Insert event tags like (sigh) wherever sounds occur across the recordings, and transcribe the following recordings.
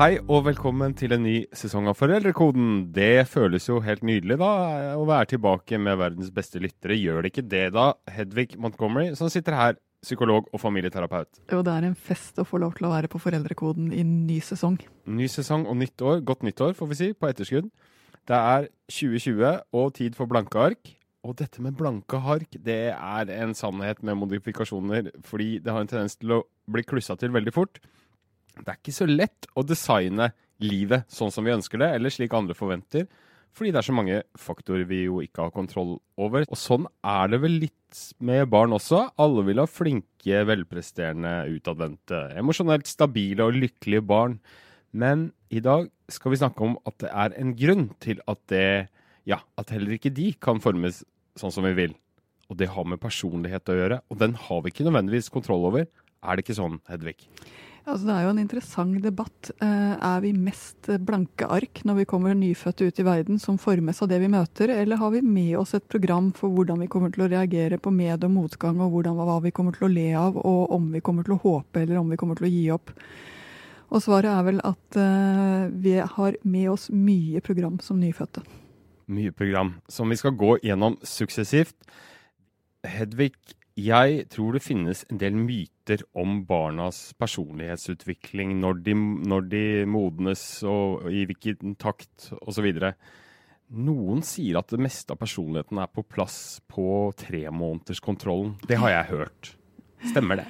Hei og velkommen til en ny sesong av Foreldrekoden. Det føles jo helt nydelig da, å være tilbake med verdens beste lyttere. Gjør det ikke det da, Hedvig Montgomery, som sitter her, psykolog og familieterapeut? Jo, det er en fest å få lov til å være på Foreldrekoden i ny sesong. Ny sesong og nytt år. Godt nyttår, får vi si, på etterskudd. Det er 2020 og tid for blanke ark. Og dette med blanke ark, det er en sannhet med modifikasjoner, fordi det har en tendens til å bli klussa til veldig fort. Det er ikke så lett å designe livet sånn som vi ønsker det, eller slik andre forventer. Fordi det er så mange faktorer vi jo ikke har kontroll over. Og sånn er det vel litt med barn også. Alle vil ha flinke, velpresterende, utadvendte, emosjonelt stabile og lykkelige barn. Men i dag skal vi snakke om at det er en grunn til at det Ja, at heller ikke de kan formes sånn som vi vil. Og det har med personlighet å gjøre, og den har vi ikke nødvendigvis kontroll over. Er det ikke sånn, Hedvig? Altså, det er jo en interessant debatt. Eh, er vi mest blanke ark når vi kommer nyfødte ut i verden som formes av det vi møter, eller har vi med oss et program for hvordan vi kommer til å reagere på med- og motgang, og hvordan, hva vi kommer til å le av, og om vi kommer til å håpe eller om vi kommer til å gi opp? Og svaret er vel at uh, vi har med oss mye program som nyfødte. Mye program som vi skal gå gjennom suksessivt. Hedvig, jeg tror det finnes en del myter om barnas personlighetsutvikling når de, når de modnes og i hvilken takt osv. Noen sier at det meste av personligheten er på plass på tremånederskontrollen. Det har jeg hørt. Stemmer det?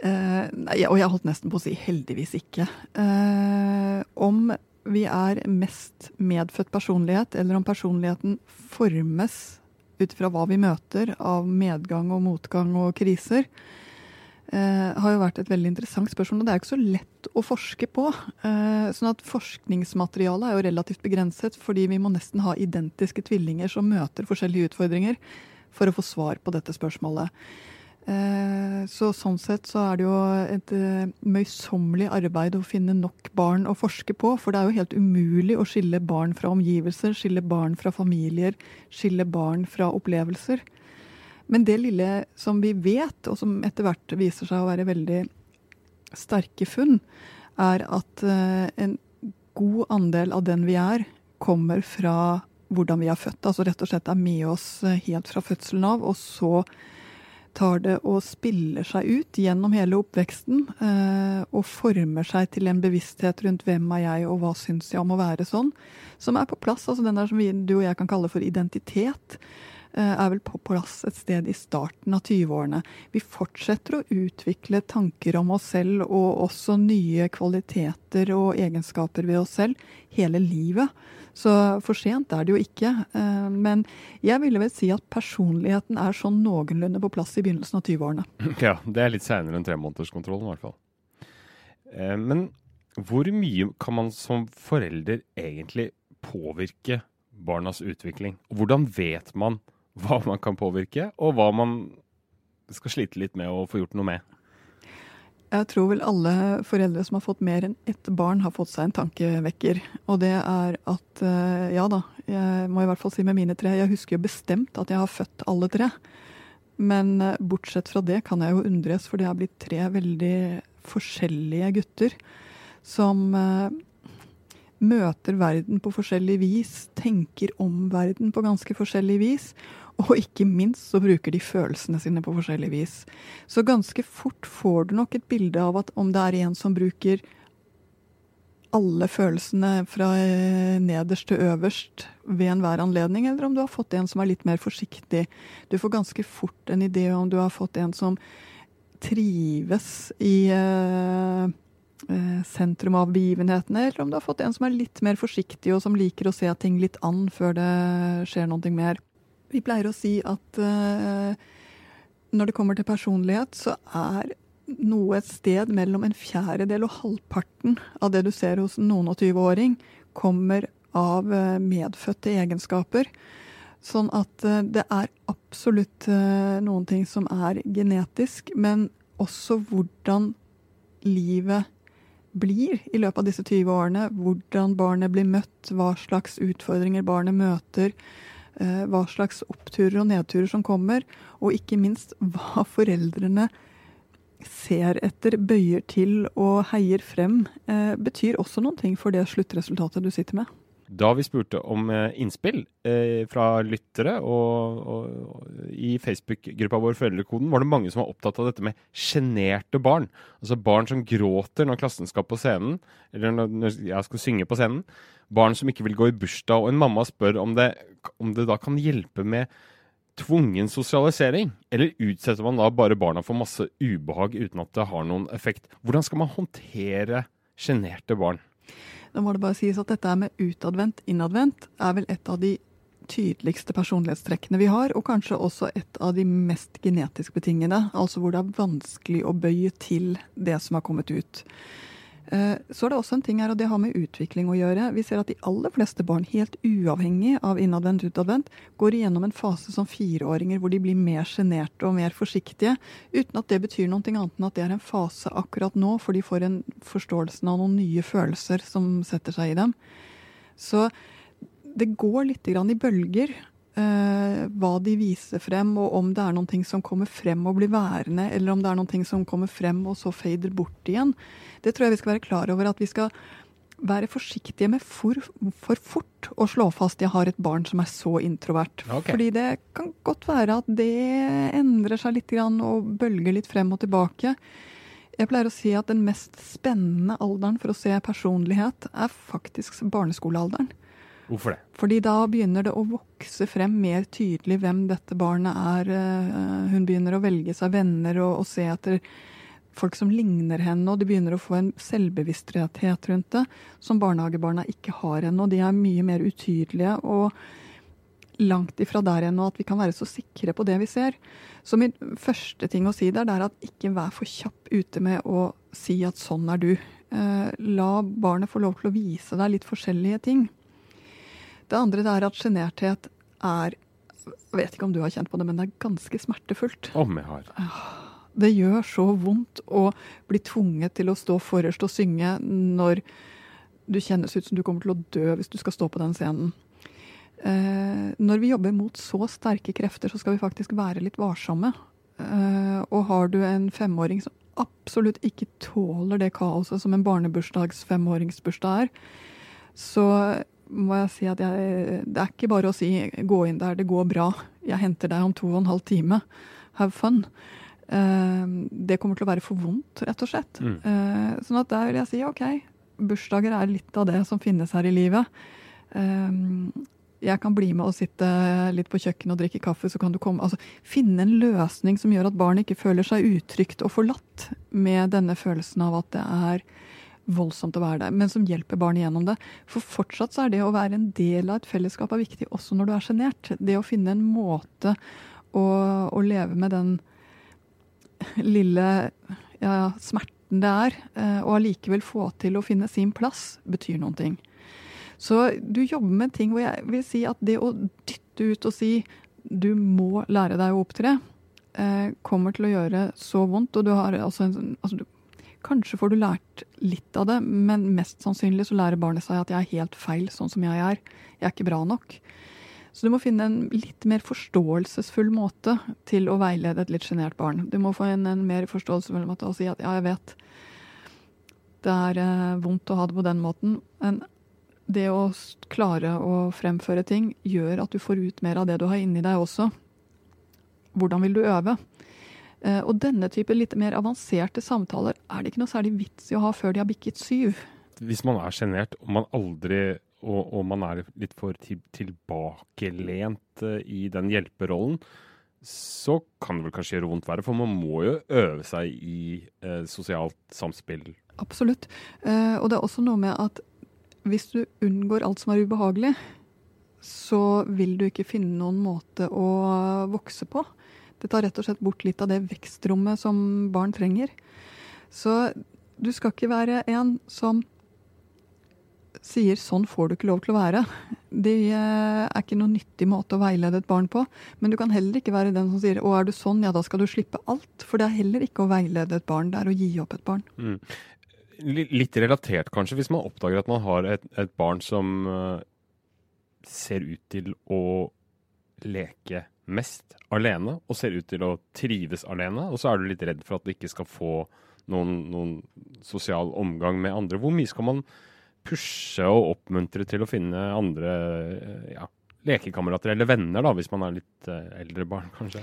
Uh, og jeg holdt nesten på å si heldigvis ikke. Uh, om vi er mest medfødt personlighet, eller om personligheten formes ut fra hva vi møter av medgang og motgang og kriser, eh, har jo vært et veldig interessant spørsmål. Og det er jo ikke så lett å forske på. Eh, sånn at forskningsmaterialet er jo relativt begrenset, fordi vi må nesten ha identiske tvillinger som møter forskjellige utfordringer, for å få svar på dette spørsmålet. Eh, så sånn sett så er det jo et eh, møysommelig arbeid å finne nok barn å forske på. For det er jo helt umulig å skille barn fra omgivelser, skille barn fra familier, skille barn fra opplevelser. Men det lille som vi vet, og som etter hvert viser seg å være veldig sterke funn, er at eh, en god andel av den vi er, kommer fra hvordan vi er født. Altså rett og slett er med oss helt fra fødselen av, og så tar det og spiller seg ut gjennom hele oppveksten. Eh, og former seg til en bevissthet rundt hvem er jeg, og hva syns jeg om å være sånn. Som er på plass. altså Den der som vi, du og jeg kan kalle for identitet, eh, er vel på plass et sted i starten av 20-årene. Vi fortsetter å utvikle tanker om oss selv, og også nye kvaliteter og egenskaper ved oss selv, hele livet. Så for sent er det jo ikke. Eh, men jeg ville vel si at personligheten er sånn noenlunde på plass i begynnelsen av 20-årene. (clears throat) Ja, det er litt seinere enn tremånederskontrollen i hvert fall. Eh, men hvor mye kan man som forelder egentlig påvirke barnas utvikling? Hvordan vet man hva man kan påvirke, og hva man skal slite litt med å få gjort noe med? Jeg tror vel alle foreldre som har fått mer enn ett barn, har fått seg en tankevekker. Og det er at eh, ja da, jeg må i hvert fall si med mine tre, jeg husker jo bestemt at jeg har født alle tre. Men eh, bortsett fra det kan jeg jo undres, for det har blitt tre veldig forskjellige gutter som eh, møter verden på forskjellig vis, tenker om verden på ganske forskjellig vis. Og ikke minst så bruker de følelsene sine på forskjellig vis. Så ganske fort får du nok et bilde av at om det er en som bruker alle følelsene fra eh, nederst til øverst ved enhver anledning, eller om du har fått en som er litt mer forsiktig. Du får ganske fort en idé om du har fått en som trives i uh, sentrum av begivenhetene, eller om du har fått en som er litt mer forsiktig, og som liker å se ting litt an før det skjer noe mer. Vi pleier å si at uh, når det kommer til personlighet, så er noe et sted mellom en fjerdedel og halvparten av det du ser hos en noen og tyve-åring, kommer av uh, medfødte egenskaper. Sånn at uh, det er absolutt noen ting som er genetisk, men også hvordan livet blir i løpet av disse 20 årene. Hvordan barnet blir møtt, hva slags utfordringer barnet møter. Eh, hva slags oppturer og nedturer som kommer, og ikke minst hva (laughs) foreldrene ser etter, bøyer til og heier frem, eh, betyr også noen ting for det sluttresultatet du sitter med. Da vi spurte om eh, innspill fra lyttere og, og i Facebook-gruppa vår Foreldrekoden, var det mange som var opptatt av dette med sjenerte barn. Altså barn som gråter når klassen skal på scenen, eller når jeg skal synge på scenen. Barn som ikke vil gå i bursdag. Og en mamma spør om det, om det da kan hjelpe med tvungen sosialisering? Eller utsetter man da bare barna for masse ubehag uten at det har noen effekt? Hvordan skal man håndtere sjenerte barn? Da må det bare sies at dette med utadvendt, innadvendt er vel et av de tydeligste personlighetstrekkene vi har, og kanskje også et av de mest genetisk betingede. Altså hvor det er vanskelig å bøye til det som har kommet ut. Eh, så er det også en ting her, og det har med utvikling å gjøre. Vi ser at de aller fleste barn, helt uavhengig av innadvendt utadvendt, går igjennom en fase som fireåringer hvor de blir mer sjenerte og mer forsiktige, uten at det betyr noe annet enn at det er en fase akkurat nå, for de får en forståelse av noen nye følelser som setter seg i dem. Så det går litt i bølger. Uh, hva de viser frem, og om det er noen ting som kommer frem og blir værende, eller om det er noen ting som kommer frem og så fader bort igjen. Det tror jeg vi skal være klar over. At vi skal være forsiktige med for, for fort å slå fast jeg har et barn som er så introvert. Okay. Fordi det kan godt være at det endrer seg litt og bølger litt frem og tilbake. Jeg pleier å si at den mest spennende alderen for å se personlighet er faktisk barneskolealderen. Hvorfor det? Fordi da begynner det å vokse frem mer tydelig hvem dette barnet er. Eh, hun begynner å velge seg venner og, og se etter folk som ligner henne, og de begynner å få en selvbevissthet rundt det som barnehagebarna ikke har ennå. De er mye mer utydelige og langt ifra der ennå at vi kan være så sikre på det vi ser. Så min første ting å si der, det er at ikke vær for kjapp ute med å si at sånn er du. Eh, la barnet få lov til å vise deg litt forskjellige ting. Det andre det er at sjenerthet er Jeg vet ikke om du har kjent på det, men det er ganske smertefullt. Om jeg har. Det gjør så vondt å bli tvunget til å stå forrest og synge når du kjennes ut som du kommer til å dø hvis du skal stå på den scenen. Eh, når vi jobber mot så sterke krefter, så skal vi faktisk være litt varsomme. Eh, og har du en femåring som absolutt ikke tåler det kaoset som en barnebursdags femåringsbursdag er, så må jeg si at jeg, det er ikke bare å si 'gå inn der, det går bra', jeg henter deg om to og en halv time. Have fun. Uh, det kommer til å være for vondt, rett og slett. Mm. Uh, sånn at der vil jeg si OK, bursdager er litt av det som finnes her i livet. Uh, jeg kan bli med og sitte litt på kjøkkenet og drikke kaffe, så kan du komme, altså, finne en løsning som gjør at barnet ikke føler seg utrygt og forlatt med denne følelsen av at det er voldsomt å være der, men som hjelper barnet gjennom det. For fortsatt så er det å være en del av et fellesskap er viktig, også når du er sjenert. Det å finne en måte å, å, leve med den lille ja, smerten det er, eh, og allikevel få til å finne sin plass, betyr noen ting. Så du jobber med ting hvor jeg vil si at det å dytte ut og si du må lære deg å opptre, eh, kommer til å gjøre så vondt. Og du har altså en altså, Kanskje får du lært litt av det, men mest sannsynlig så lærer barnet seg at jeg er helt feil sånn som jeg er. Jeg er ikke bra nok. Så du må finne en litt mer forståelsesfull måte til å veilede et litt sjenert barn. Du må få en, en mer forståelsesfull måte å si at ja, jeg vet det er eh, vondt å ha det på den måten, men det å klare å fremføre ting gjør at du får ut mer av det du har inni deg også. Hvordan vil du øve? Eh, og denne type litt mer avanserte samtaler er det ikke noe særlig vits i å ha før de har bikket syv. Hvis man er sjenert og man aldri og, og, man er litt for til, tilbakelent uh, i den hjelperollen, så kan det vel kanskje gjøre vondt verre. For man må jo øve seg i eh, sosialt samspill. Absolutt. Eh, og det er også noe med at hvis du unngår alt som er ubehagelig, så vil du ikke finne noen måte å vokse på. Det tar rett og slett bort litt av det vekstrommet som barn trenger. Så du skal ikke være en som sier 'sånn får du ikke lov til å være'. (laughs) Det eh, er ikke noen nyttig måte å veilede et barn på. Men du kan heller ikke være den som sier 'å, er du sånn, ja da skal du slippe alt'. For det er heller ikke å veilede et barn, det er å gi opp et barn. Mm. Litt relatert kanskje, hvis man oppdager at man har et, et barn som uh, ser ut til å leke mest alene, og ser ut til å trives alene, og så er du litt redd for at du ikke skal få noen, noen sosial omgang med andre. Hvor mye skal man pushe og oppmuntre til å finne andre eh, ja, lekekamerater eller venner, da, hvis man er litt uh, eldre barn, kanskje?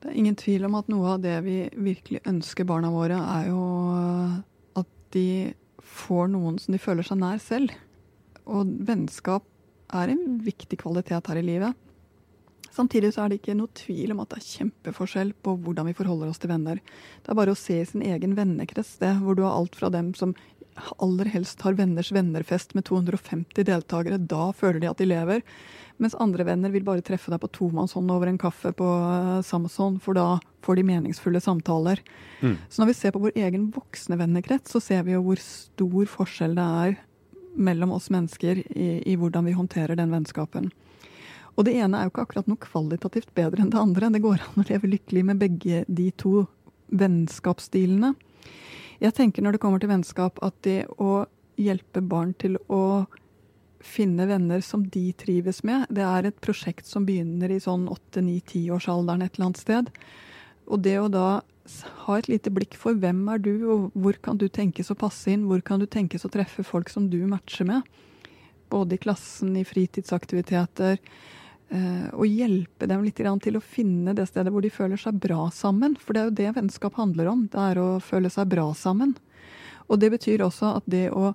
Det er ingen tvil om at noe av det vi virkelig ønsker barna våre, er jo at de får noen som de føler seg nær selv. Og vennskap er en viktig kvalitet her i livet. Samtidig så er det ikke noe tvil om at det er kjempeforskjell på hvordan vi forholder oss til venner. Det er bare å se i sin egen vennekrets, det, hvor du har alt fra dem som aller helst har venners vennerfest med 250 deltakere. Da føler de at de lever. Mens andre venner vil bare treffe deg på tomannshånd over en kaffe på uh, Samson, for da får de meningsfulle samtaler. Mm. Så når vi ser på vår egen voksne vennekrets, så ser vi jo hvor stor forskjell det er mellom oss mennesker i, i hvordan vi håndterer den vennskapen. Og det ene er jo ikke akkurat noe kvalitativt bedre enn det andre. Det går an å leve lykkelig med begge de to vennskapsstilene. Jeg tenker når det kommer til vennskap, at det å hjelpe barn til å finne venner som de trives med, det er et prosjekt som begynner i sånn 8-9-10-årsalderen et eller annet sted. Og det å da ha et lite blikk for hvem er du, og hvor kan du tenkes å passe inn, hvor kan du tenkes å treffe folk som du matcher med, både i klassen, i fritidsaktiviteter, og hjelpe dem litt til å finne det stedet hvor de føler seg bra sammen. For det er jo det vennskap handler om. Det er å føle seg bra sammen. Og det betyr også at det å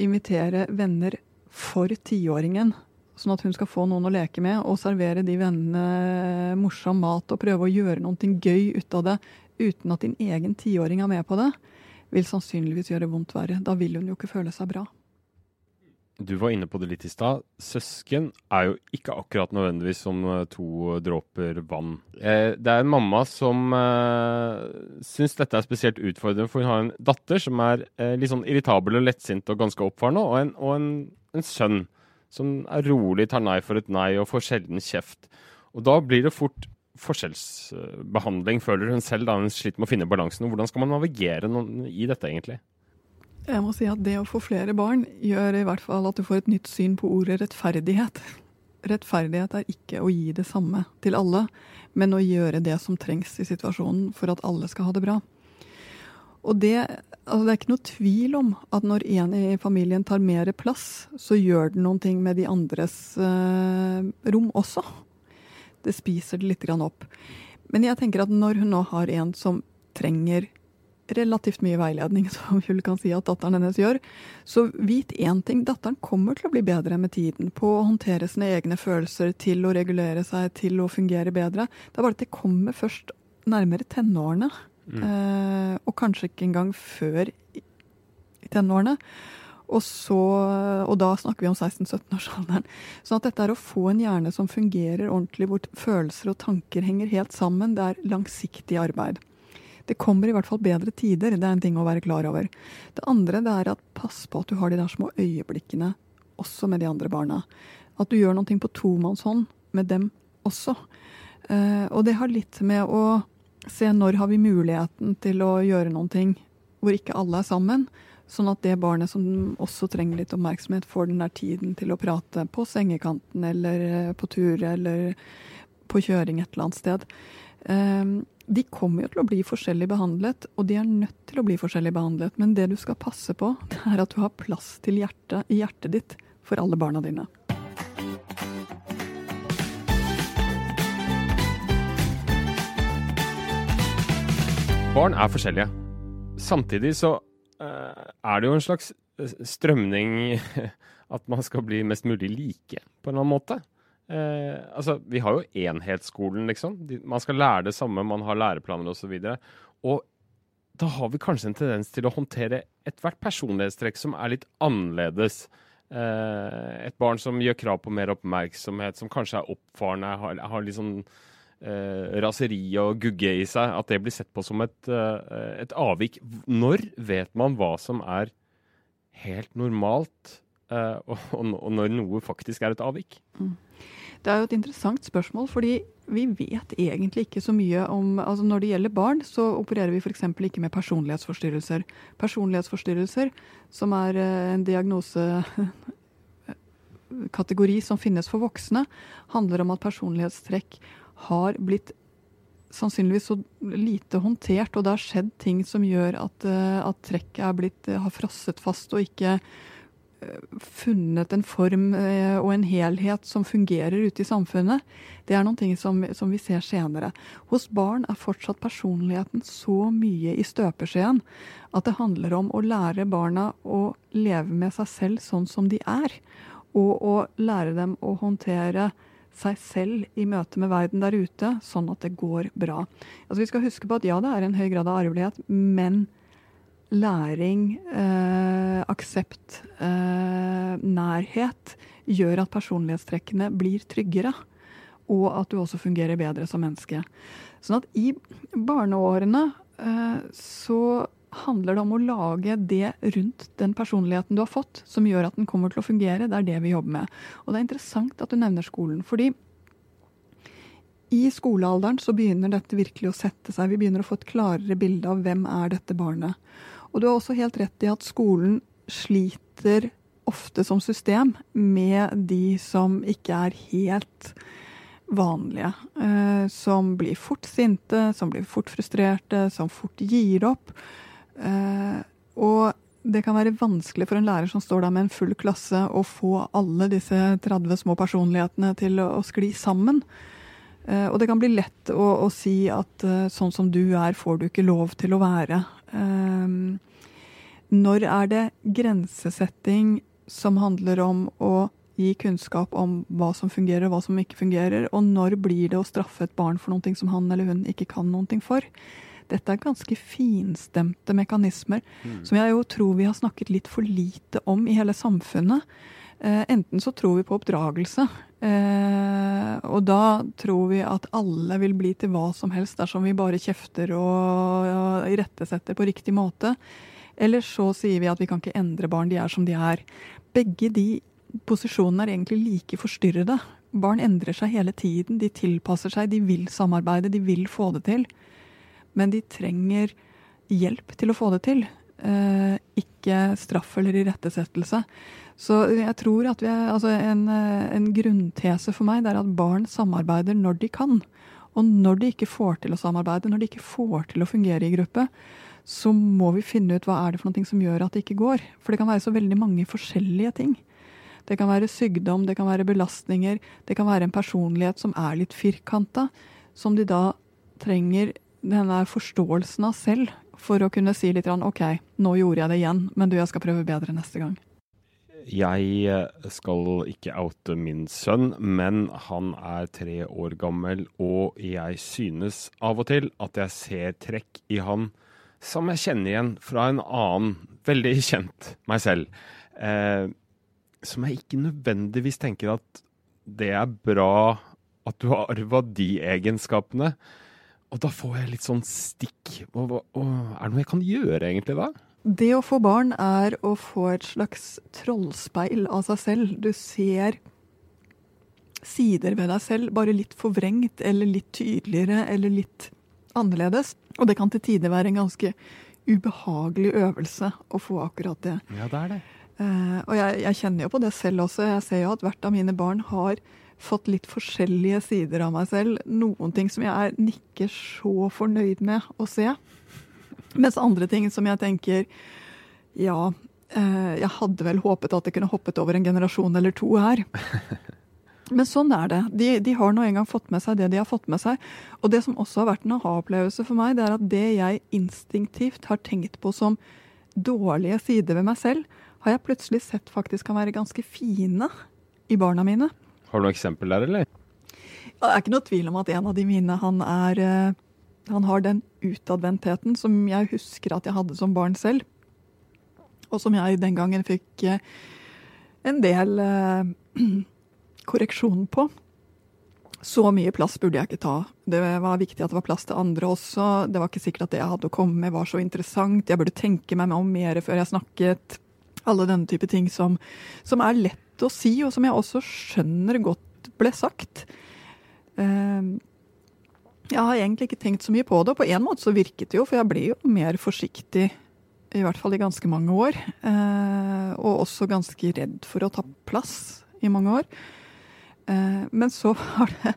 invitere venner for tiåringen, sånn at hun skal få noen å leke med, og servere de vennene morsom mat og prøve å gjøre noe gøy ut av det uten at din egen tiåring er med på det, vil sannsynligvis gjøre vondt verre. Da vil hun jo ikke føle seg bra. Du var inne på det litt i stad. Søsken er jo ikke akkurat nødvendigvis som eh, to dråper vann. Eh, det er en mamma som eh, syns dette er spesielt utfordrende, for hun har en datter som er litt sånn irritabel og lettsint og ganske oppfarende, og, en, og en, en, sønn som er rolig, tar nei for et nei og får sjelden kjeft. Og da blir det fort forskjellsbehandling, føler hun selv. da Hun sliter med å finne balansen. Hvordan skal man navigere i dette, egentlig? Jeg må si at det å få flere barn gjør i hvert fall at du får et nytt syn på ordet rettferdighet. Rettferdighet er ikke å gi det samme til alle, men å gjøre det som trengs i situasjonen for at alle skal ha det bra. Og det, altså det er ikke noe tvil om at når en i familien tar mer plass, så gjør det noen ting med de andres eh, rom også. Det spiser det litt opp. Men jeg tenker at når hun nå har en som trenger relativt mye veiledning, (laughs) som vi kan si at datteren hennes gjør. Så vit én ting, datteren kommer til å bli bedre med tiden på å håndtere sine egne følelser, til å regulere seg, til å fungere bedre. Det er bare at det kommer først nærmere tenårene. Mm. Eh, og kanskje ikke engang før i tenårene. Og, så, og da snakker vi om 16-17-årsalderen. Sånn at dette er å få en hjerne som fungerer ordentlig, hvor følelser og tanker henger helt sammen, det er langsiktig arbeid. Det kommer i hvert fall bedre tider. Det er en ting å være klar over. Det andre det er at pass på at du har de der små øyeblikkene også med de andre barna. At du gjør noe på tomannshånd med dem også. Uh, og det har litt med å se når har vi muligheten til å gjøre noe hvor ikke alle er sammen. Sånn at det barnet som også trenger litt oppmerksomhet, får den der tiden til å prate på sengekanten eller eh, på tur eller på kjøring et eller annet sted. De kommer jo til å bli forskjellig behandlet, og de er nødt til å bli forskjellig behandlet. Men det du skal passe på, det er at du har plass til hjertet i hjertet ditt for alle barna dine. Barn er forskjellige. Samtidig så uh, er det jo en slags eh, strømning (laughs) at man skal bli mest mulig like, på en eller annen måte. Uh, altså, vi har jo enhetsskolen, liksom. Man skal lære det samme, man har læreplaner osv. Og, så og da har vi kanskje en tendens til å håndtere ethvert personlighetstrekk som er litt annerledes. Uh, et barn som gjør krav på mer oppmerksomhet, som kanskje er oppfarende, har litt sånn eh, raseri og gugge i seg, at det blir sett på som et, eh, et avvik. Når vet man hva som er helt normalt, eh, og, når noe faktisk er et avvik? Mm. Det er jo et interessant spørsmål, fordi vi vet egentlig ikke så mye om altså Når det gjelder barn, så opererer vi f.eks. ikke med personlighetsforstyrrelser. Personlighetsforstyrrelser, som er eh, en diagnosekategori (laughs) som finnes for voksne, handler om at personlighetstrekk har blitt sannsynligvis så lite håndtert, og det har skjedd ting som gjør at, eh, at trekket er blitt, har frosset fast og ikke funnet en form og en helhet som fungerer ute i samfunnet. Det er noen ting som, som, vi ser senere. Hos barn er fortsatt personligheten så mye i støpeskjeen at det handler om å lære barna å leve med seg selv sånn som de er. Og å lære dem å håndtere seg selv i møte med verden der ute, sånn at det går bra. Altså Vi skal huske på at ja, det er en høy grad av arvelighet, men læring, eh, aksept, eh, nærhet gjør at personlighetstrekkene blir tryggere. Og at du også fungerer bedre som menneske. Sånn at i barneårene eh, så handler det om å lage det rundt den personligheten du har fått, som gjør at den kommer til å fungere. Det er det vi jobber med. Og det er interessant at du nevner skolen. fordi i skolealderen så begynner dette virkelig å sette seg. Vi begynner å få et klarere bilde av hvem er dette barnet. Og du har også helt rett i at skolen sliter ofte som system med de som ikke er helt vanlige. Eh, som blir fort sinte, som blir fort frustrerte, som fort gir opp. Eh, og det kan være vanskelig for en lærer som står der med en full klasse, å få alle disse 30 små personlighetene til å, skli sammen. Eh, og det kan bli lett å, å si at sånn som du er, får du ikke lov til å være. Um, når er det grensesetting som handler om å gi kunnskap om hva som fungerer og hva som ikke fungerer, og når blir det å straffe et barn for noe som han eller hun ikke kan noe for? Dette er ganske finstemte mekanismer mm. som jeg jo tror vi har snakket litt for lite om i hele samfunnet. Eh, enten så tror vi på oppdragelse, eh, og da tror vi at alle vil bli til hva som helst dersom vi bare kjefter og, irettesetter på riktig måte. Eller så sier vi at vi kan ikke endre barn, de er som de er. Begge de posisjonene er egentlig like forstyrrede. Barn endrer seg hele tiden, de tilpasser seg, de vil samarbeide, de vil få det til men de trenger hjelp til å få det til. Eh, ikke straff eller irettesettelse. Så jeg tror at vi altså en, eh, en, grunntese for meg er at barn samarbeider når de kan. Og når de ikke får til å samarbeide, når de ikke får til å fungere i gruppe, så må vi finne ut hva er det for noe som gjør at det ikke går. For det kan være så veldig mange forskjellige ting. Det kan være sykdom, det kan være belastninger, det kan være en personlighet som er litt firkanta, som de da trenger denne forståelsen av selv for å kunne si litt OK, nå gjorde jeg det igjen, men du, jeg skal prøve bedre neste gang. Jeg eh, skal ikke oute min sønn, men han er tre år gammel, og jeg synes av og til at jeg ser trekk i han som jeg kjenner igjen fra en annen, veldig kjent meg selv. Eh, som jeg ikke nødvendigvis tenker at det er bra at du har arva de egenskapene. Og da får jeg litt sånn stikk. Og, og, er det noe jeg kan gjøre egentlig da? Det å få barn er å få et slags trollspeil av seg selv. Du ser sider ved deg selv, bare litt forvrengt eller litt tydeligere eller litt annerledes. Og det kan til tider være en ganske ubehagelig øvelse å få akkurat det. Ja, det er det. Uh, og jeg, jeg, kjenner jo på det selv også. Jeg ser jo at hvert av mine barn har fått litt forskjellige sider av meg selv. Noen ting som jeg er ikke så fornøyd med å se. Mens andre ting som jeg tenker ja, eh, jeg hadde vel håpet at det kunne hoppet over en generasjon eller to her. (laughs) Men sånn er det. De, de har nå engang fått med seg det de har fått med seg. Og det som også har vært en aha-opplevelse for meg, det er at det jeg instinktivt har tenkt på som dårlige sider ved meg selv, har jeg plutselig sett faktisk kan være ganske fine i barna mine. Har du noe eksempel der, eller? Det er ikke noe tvil om at en av de mine, han er eh, Han har den utadvendtheten som jeg husker at jeg hadde som barn selv. Og som jeg den gangen fikk eh, en del eh, (clears throat) korreksjon på. Så mye plass burde jeg ikke ta. Det var viktig at det var plass til andre også. Det var ikke sikkert at det jeg hadde å komme med var så interessant. Jeg burde tenke meg om mer før jeg snakket. Alle denne type ting som, som er lett å si, og som jeg også skjønner godt ble sagt. Ehm, jeg har egentlig ikke tenkt så mye på det, på en måte så virket det jo, for jeg ble jo mer forsiktig i hvert fall i ganske mange år. Eh, og også ganske redd for å ta plass i mange år. Eh, men så var det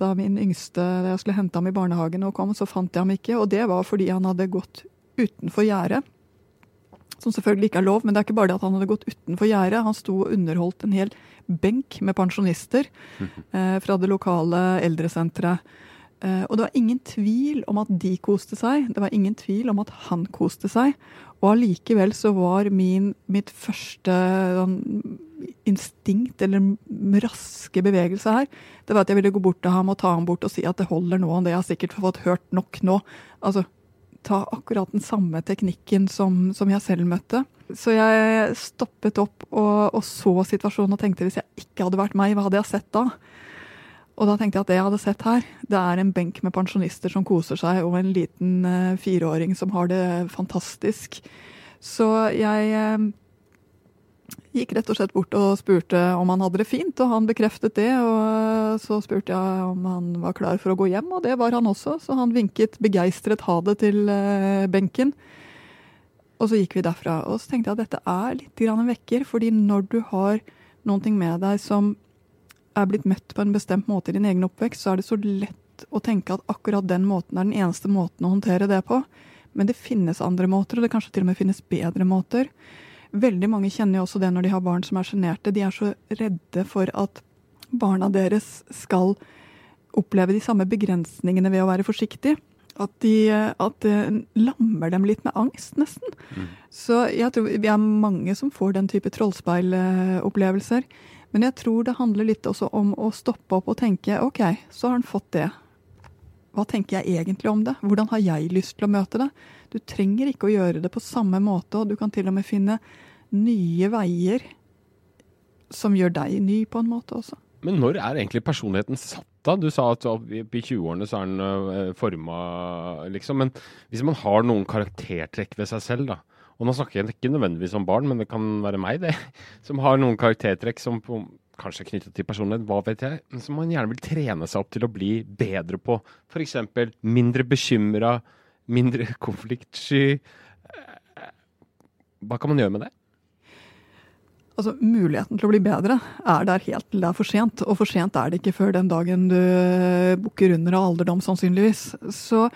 da min yngste da jeg skulle hente ham i barnehagen og kom, så fant jeg ham ikke. Og det var fordi han hadde gått utenfor gjerdet. Som selvfølgelig ikke er lov, men det er ikke bare det at han hadde gått utenfor gjerdet. Han sto og underholdt en hel benk med pensjonister eh, fra det lokale eldresenteret. Eh, og det var ingen tvil om at de koste seg. Det var ingen tvil om at han koste seg. Og allikevel så var min, mitt første sånn, instinkt, eller raske bevegelse her, det var at jeg ville gå bort til ham og ta ham bort og si at det holder nå, det jeg har sikkert fått hørt nok nå. Altså, ta akkurat den samme teknikken som, som jeg selv møtte. Så jeg stoppet opp og, og, så situasjonen og tenkte hvis jeg ikke hadde vært meg, hva hadde jeg sett da? Og da tenkte jeg at det jeg hadde sett her, det er en benk med pensjonister som koser seg, og en liten uh, fireåring som har det fantastisk. Så jeg uh, gikk rett og slett bort og spurte om han hadde det fint, og han bekreftet det. Og så spurte jeg om han var klar for å gå hjem, og det var han også. Så han vinket begeistret ha det til benken. Og så gikk vi derfra. Og så tenkte jeg at dette er litt en vekker, fordi når du har ting med deg som er blitt møtt på en bestemt måte i din egen oppvekst, så er det så lett å tenke at akkurat den måten er den eneste måten å håndtere det på. Men det finnes andre måter, og det kanskje til og med finnes bedre måter. Veldig mange kjenner jo også det når de har barn som er sjenerte. De er så redde for at barna deres skal oppleve de samme begrensningene ved å være forsiktig. At, de, at det lammer dem litt med angst, nesten. Mm. Så jeg tror vi er mange som får den type trollspeilopplevelser. Men jeg tror det handler litt også om å stoppe opp og tenke OK, så har han fått det. Hva tenker jeg egentlig om det? Hvordan har jeg lyst til å møte det? Du trenger ikke å gjøre det på samme måte, og du kan til og med finne nye veier som gjør deg ny på en måte også. Men når er egentlig personligheten satt da? Du sa at i 20-årene så er den uh, forma, liksom. Men hvis man har noen karaktertrekk ved seg selv, da. Og nå snakker jeg ikke nødvendigvis om barn, men det kan være meg, det. (laughs) Som har noen karaktertrekk som på, kanskje knyttet til personlighet, hva vet jeg. Men som man gjerne vil trene seg opp til å bli bedre på. F.eks. mindre bekymra, mindre (laughs) konfliktsky. Hva kan man gjøre med det? Altså, Muligheten til å bli bedre er der helt til det er for sent. Og for sent er det ikke før den dagen du bukker under av alderdom, sannsynligvis. Så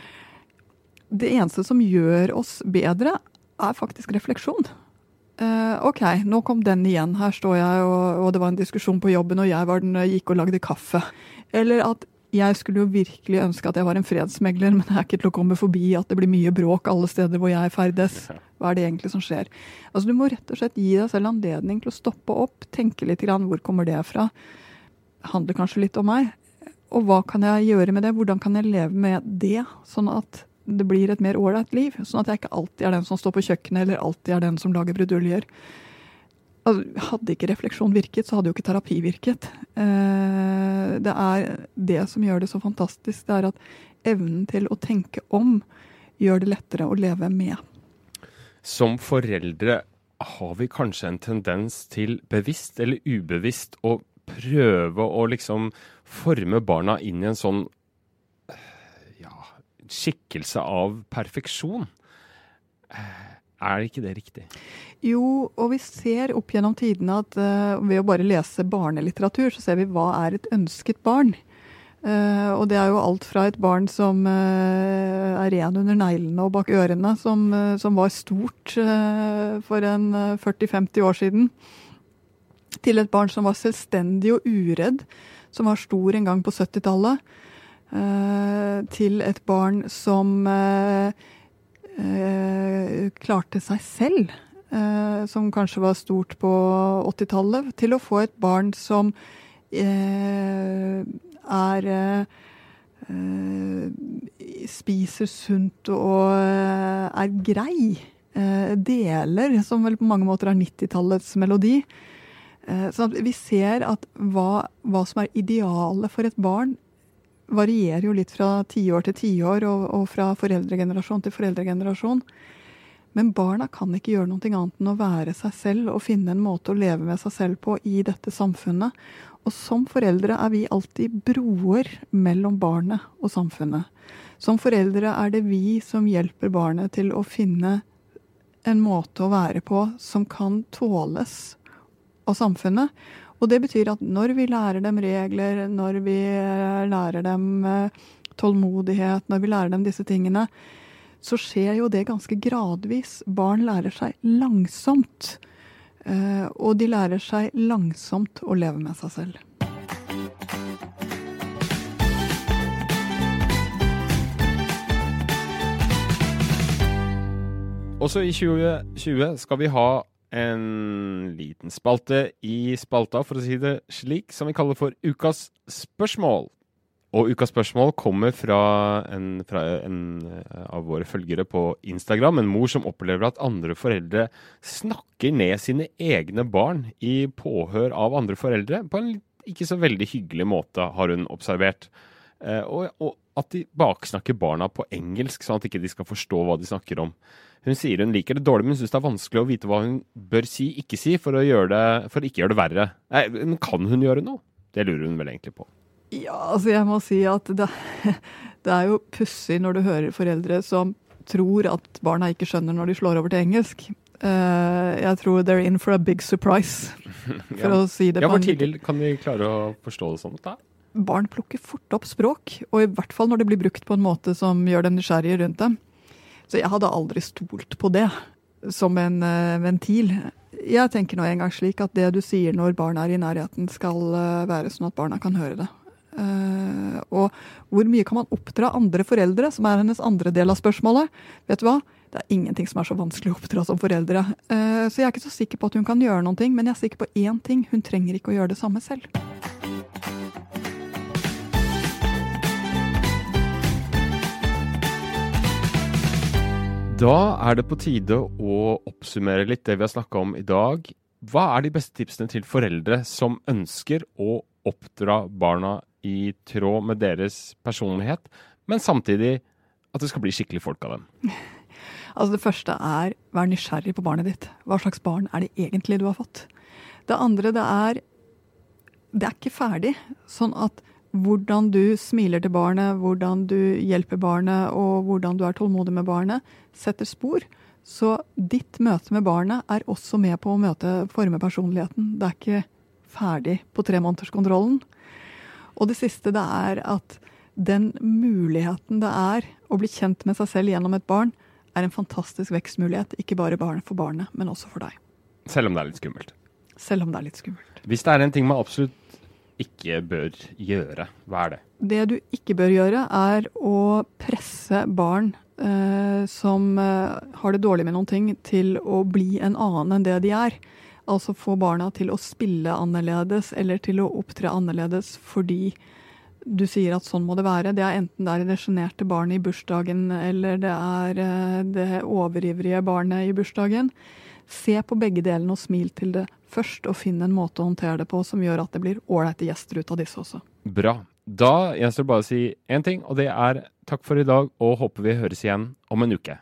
det eneste som gjør oss bedre, er faktisk refleksjon. Uh, OK, nå kom den igjen. Her står jeg, og, og, det var en diskusjon på jobben, og jeg var den gikk og lagde kaffe. Eller at jeg skulle jo virkelig ønske at jeg var en fredsmegler, men det er ikke til å komme forbi at det blir mye bråk alle steder hvor jeg ferdes. Hva er det egentlig som skjer? Altså Du må rett og slett gi deg selv anledning til å stoppe opp, tenke litt grann hvor kommer det fra? Handler kanskje litt om meg? Og hva kan jeg gjøre med det? Hvordan kan jeg leve med det, sånn at det blir et mer ålreit liv? Sånn at jeg ikke alltid er den som står på kjøkkenet, eller alltid er den som lager bruduljer. Altså, hadde ikke refleksjon virket, så hadde jo ikke terapi virket. Eh, det er det som gjør det så fantastisk. Det er at evnen til å tenke om gjør det lettere å leve med. Som foreldre har vi kanskje en tendens til bevisst eller ubevisst å prøve å liksom forme barna inn i en sånn skikkelse av perfeksjon. Er ikke det riktig? Jo, og vi ser opp gjennom tidene at uh, ved å bare lese barnelitteratur, så ser vi hva er et ønsket barn. Uh, og det er jo alt fra et barn som uh, er ren under neglene og bak ørene, som, som var stort for en 40-50 år siden, til et barn som var selvstendig og uredd, som var stor en gang på 70-tallet, til et barn som eh, klarte seg selv, eh, som kanskje var stort på 80-tallet, til å få et barn som eh, er eh, Spiser sunt og eh, er grei. Eh, deler, som vel på mange måter er 90-tallets melodi. Så vi ser at hva, hva, som er idealet for et barn, varierer jo litt fra tiår til tiår og, og fra foreldregenerasjon til foreldregenerasjon. Men barna kan ikke gjøre noe annet enn å være seg selv og finne en måte å leve med seg selv på i dette samfunnet. Og som foreldre er vi alltid broer mellom barnet og samfunnet. Som foreldre er det vi som hjelper barnet til å finne en måte å være på som kan tåles av samfunnet. Og det betyr at når vi lærer dem regler, når vi lærer dem eh, tålmodighet, når vi lærer dem disse tingene, så skjer jo det ganske gradvis. Barn lærer seg langsomt. Eh, og de lærer seg langsomt å leve med seg selv. Også i 2020 skal vi ha en liten spalte i spalta, for å si det slik, som vi kaller for Ukas spørsmål. Og ukas spørsmål kommer fra en, fra en, eh, av våre følgere på Instagram. En mor som opplever at andre foreldre snakker ned sine egne barn i påhør av andre foreldre. På en ikke så veldig hyggelig måte, har hun observert. Eh, og, og at de baksnakker barna på engelsk, sånn at ikke de skal forstå hva de snakker om. Hun sier hun liker det dårlig, men syns det er vanskelig å vite hva hun bør si, ikke si, for å, det, for ikke gjøre det verre. Nei, men kan hun gjøre noe? Det lurer hun vel egentlig på. Ja, altså jeg må si at det, (laughs) det er jo pussig når du hører foreldre som tror at barna ikke skjønner når de slår over til engelsk. Uh, jeg tror they're in for a big surprise, (laughs) for ja. å si det ja, Hvor tidlig kan vi klare å forstå det sånn? da? Barn plukker fort opp språk, og i hvert fall når det blir brukt på en måte som gjør dem nysgjerrige rundt dem. Så jeg hadde aldri stolt på det som en uh, ventil. Jeg tenker nå en gang slik at det du sier når barna er i nærheten, skal uh, være sånn at barna kan høre det. Uh, og hvor mye kan man oppdra andre foreldre, som er hennes andre del av spørsmålet? Vet du hva? Det er ingenting som er så vanskelig å oppdra som foreldre. så jeg er ikke så sikker på at hun kan gjøre noe, men jeg er sikker på én ting. Hun trenger ikke å gjøre det samme selv. Da er det på tide å oppsummere litt det vi har snakka om i dag. Hva er de beste tipsene til foreldre som ønsker å oppdra barna i tråd med deres personlighet, men samtidig at det skal bli skikkelig folk av dem? (laughs) Altså Det første er vær nysgjerrig på barnet ditt. Hva slags barn er det egentlig du har fått? Det andre det er det er ikke ferdig. Sånn at hvordan du smiler til barnet, hvordan du hjelper barnet og hvordan du er tålmodig med barnet, setter spor. Så ditt møte med barnet er også med på å møte, forme personligheten. Det er ikke ferdig på tremånederskontrollen. Og det siste det er at den muligheten det er å bli kjent med seg selv gjennom et barn, er en fantastisk vekstmulighet. Ikke bare for barnet, men også for deg. Selv om det er litt skummelt? Selv om det er litt skummelt. Hvis det er en ting man absolutt ikke bør gjøre? Hva er det? Det du ikke bør gjøre, er å presse barn eh, som eh, har det dårlig med noen ting, til å bli en annen enn det de er. Altså få barna til å spille annerledes eller til å opptre annerledes fordi du sier at sånn må det være. Det er enten det er det sjenerte barnet i bursdagen eller det er eh, det overivrige barnet i bursdagen. Se på begge delene og smil til det først, og finn en måte å håndtere det på som gjør at det blir ålreite gjester ut av disse også. Bra. Da gjenstår det bare å si én ting, og det er takk for i dag, og håper vi høres igjen om en uke.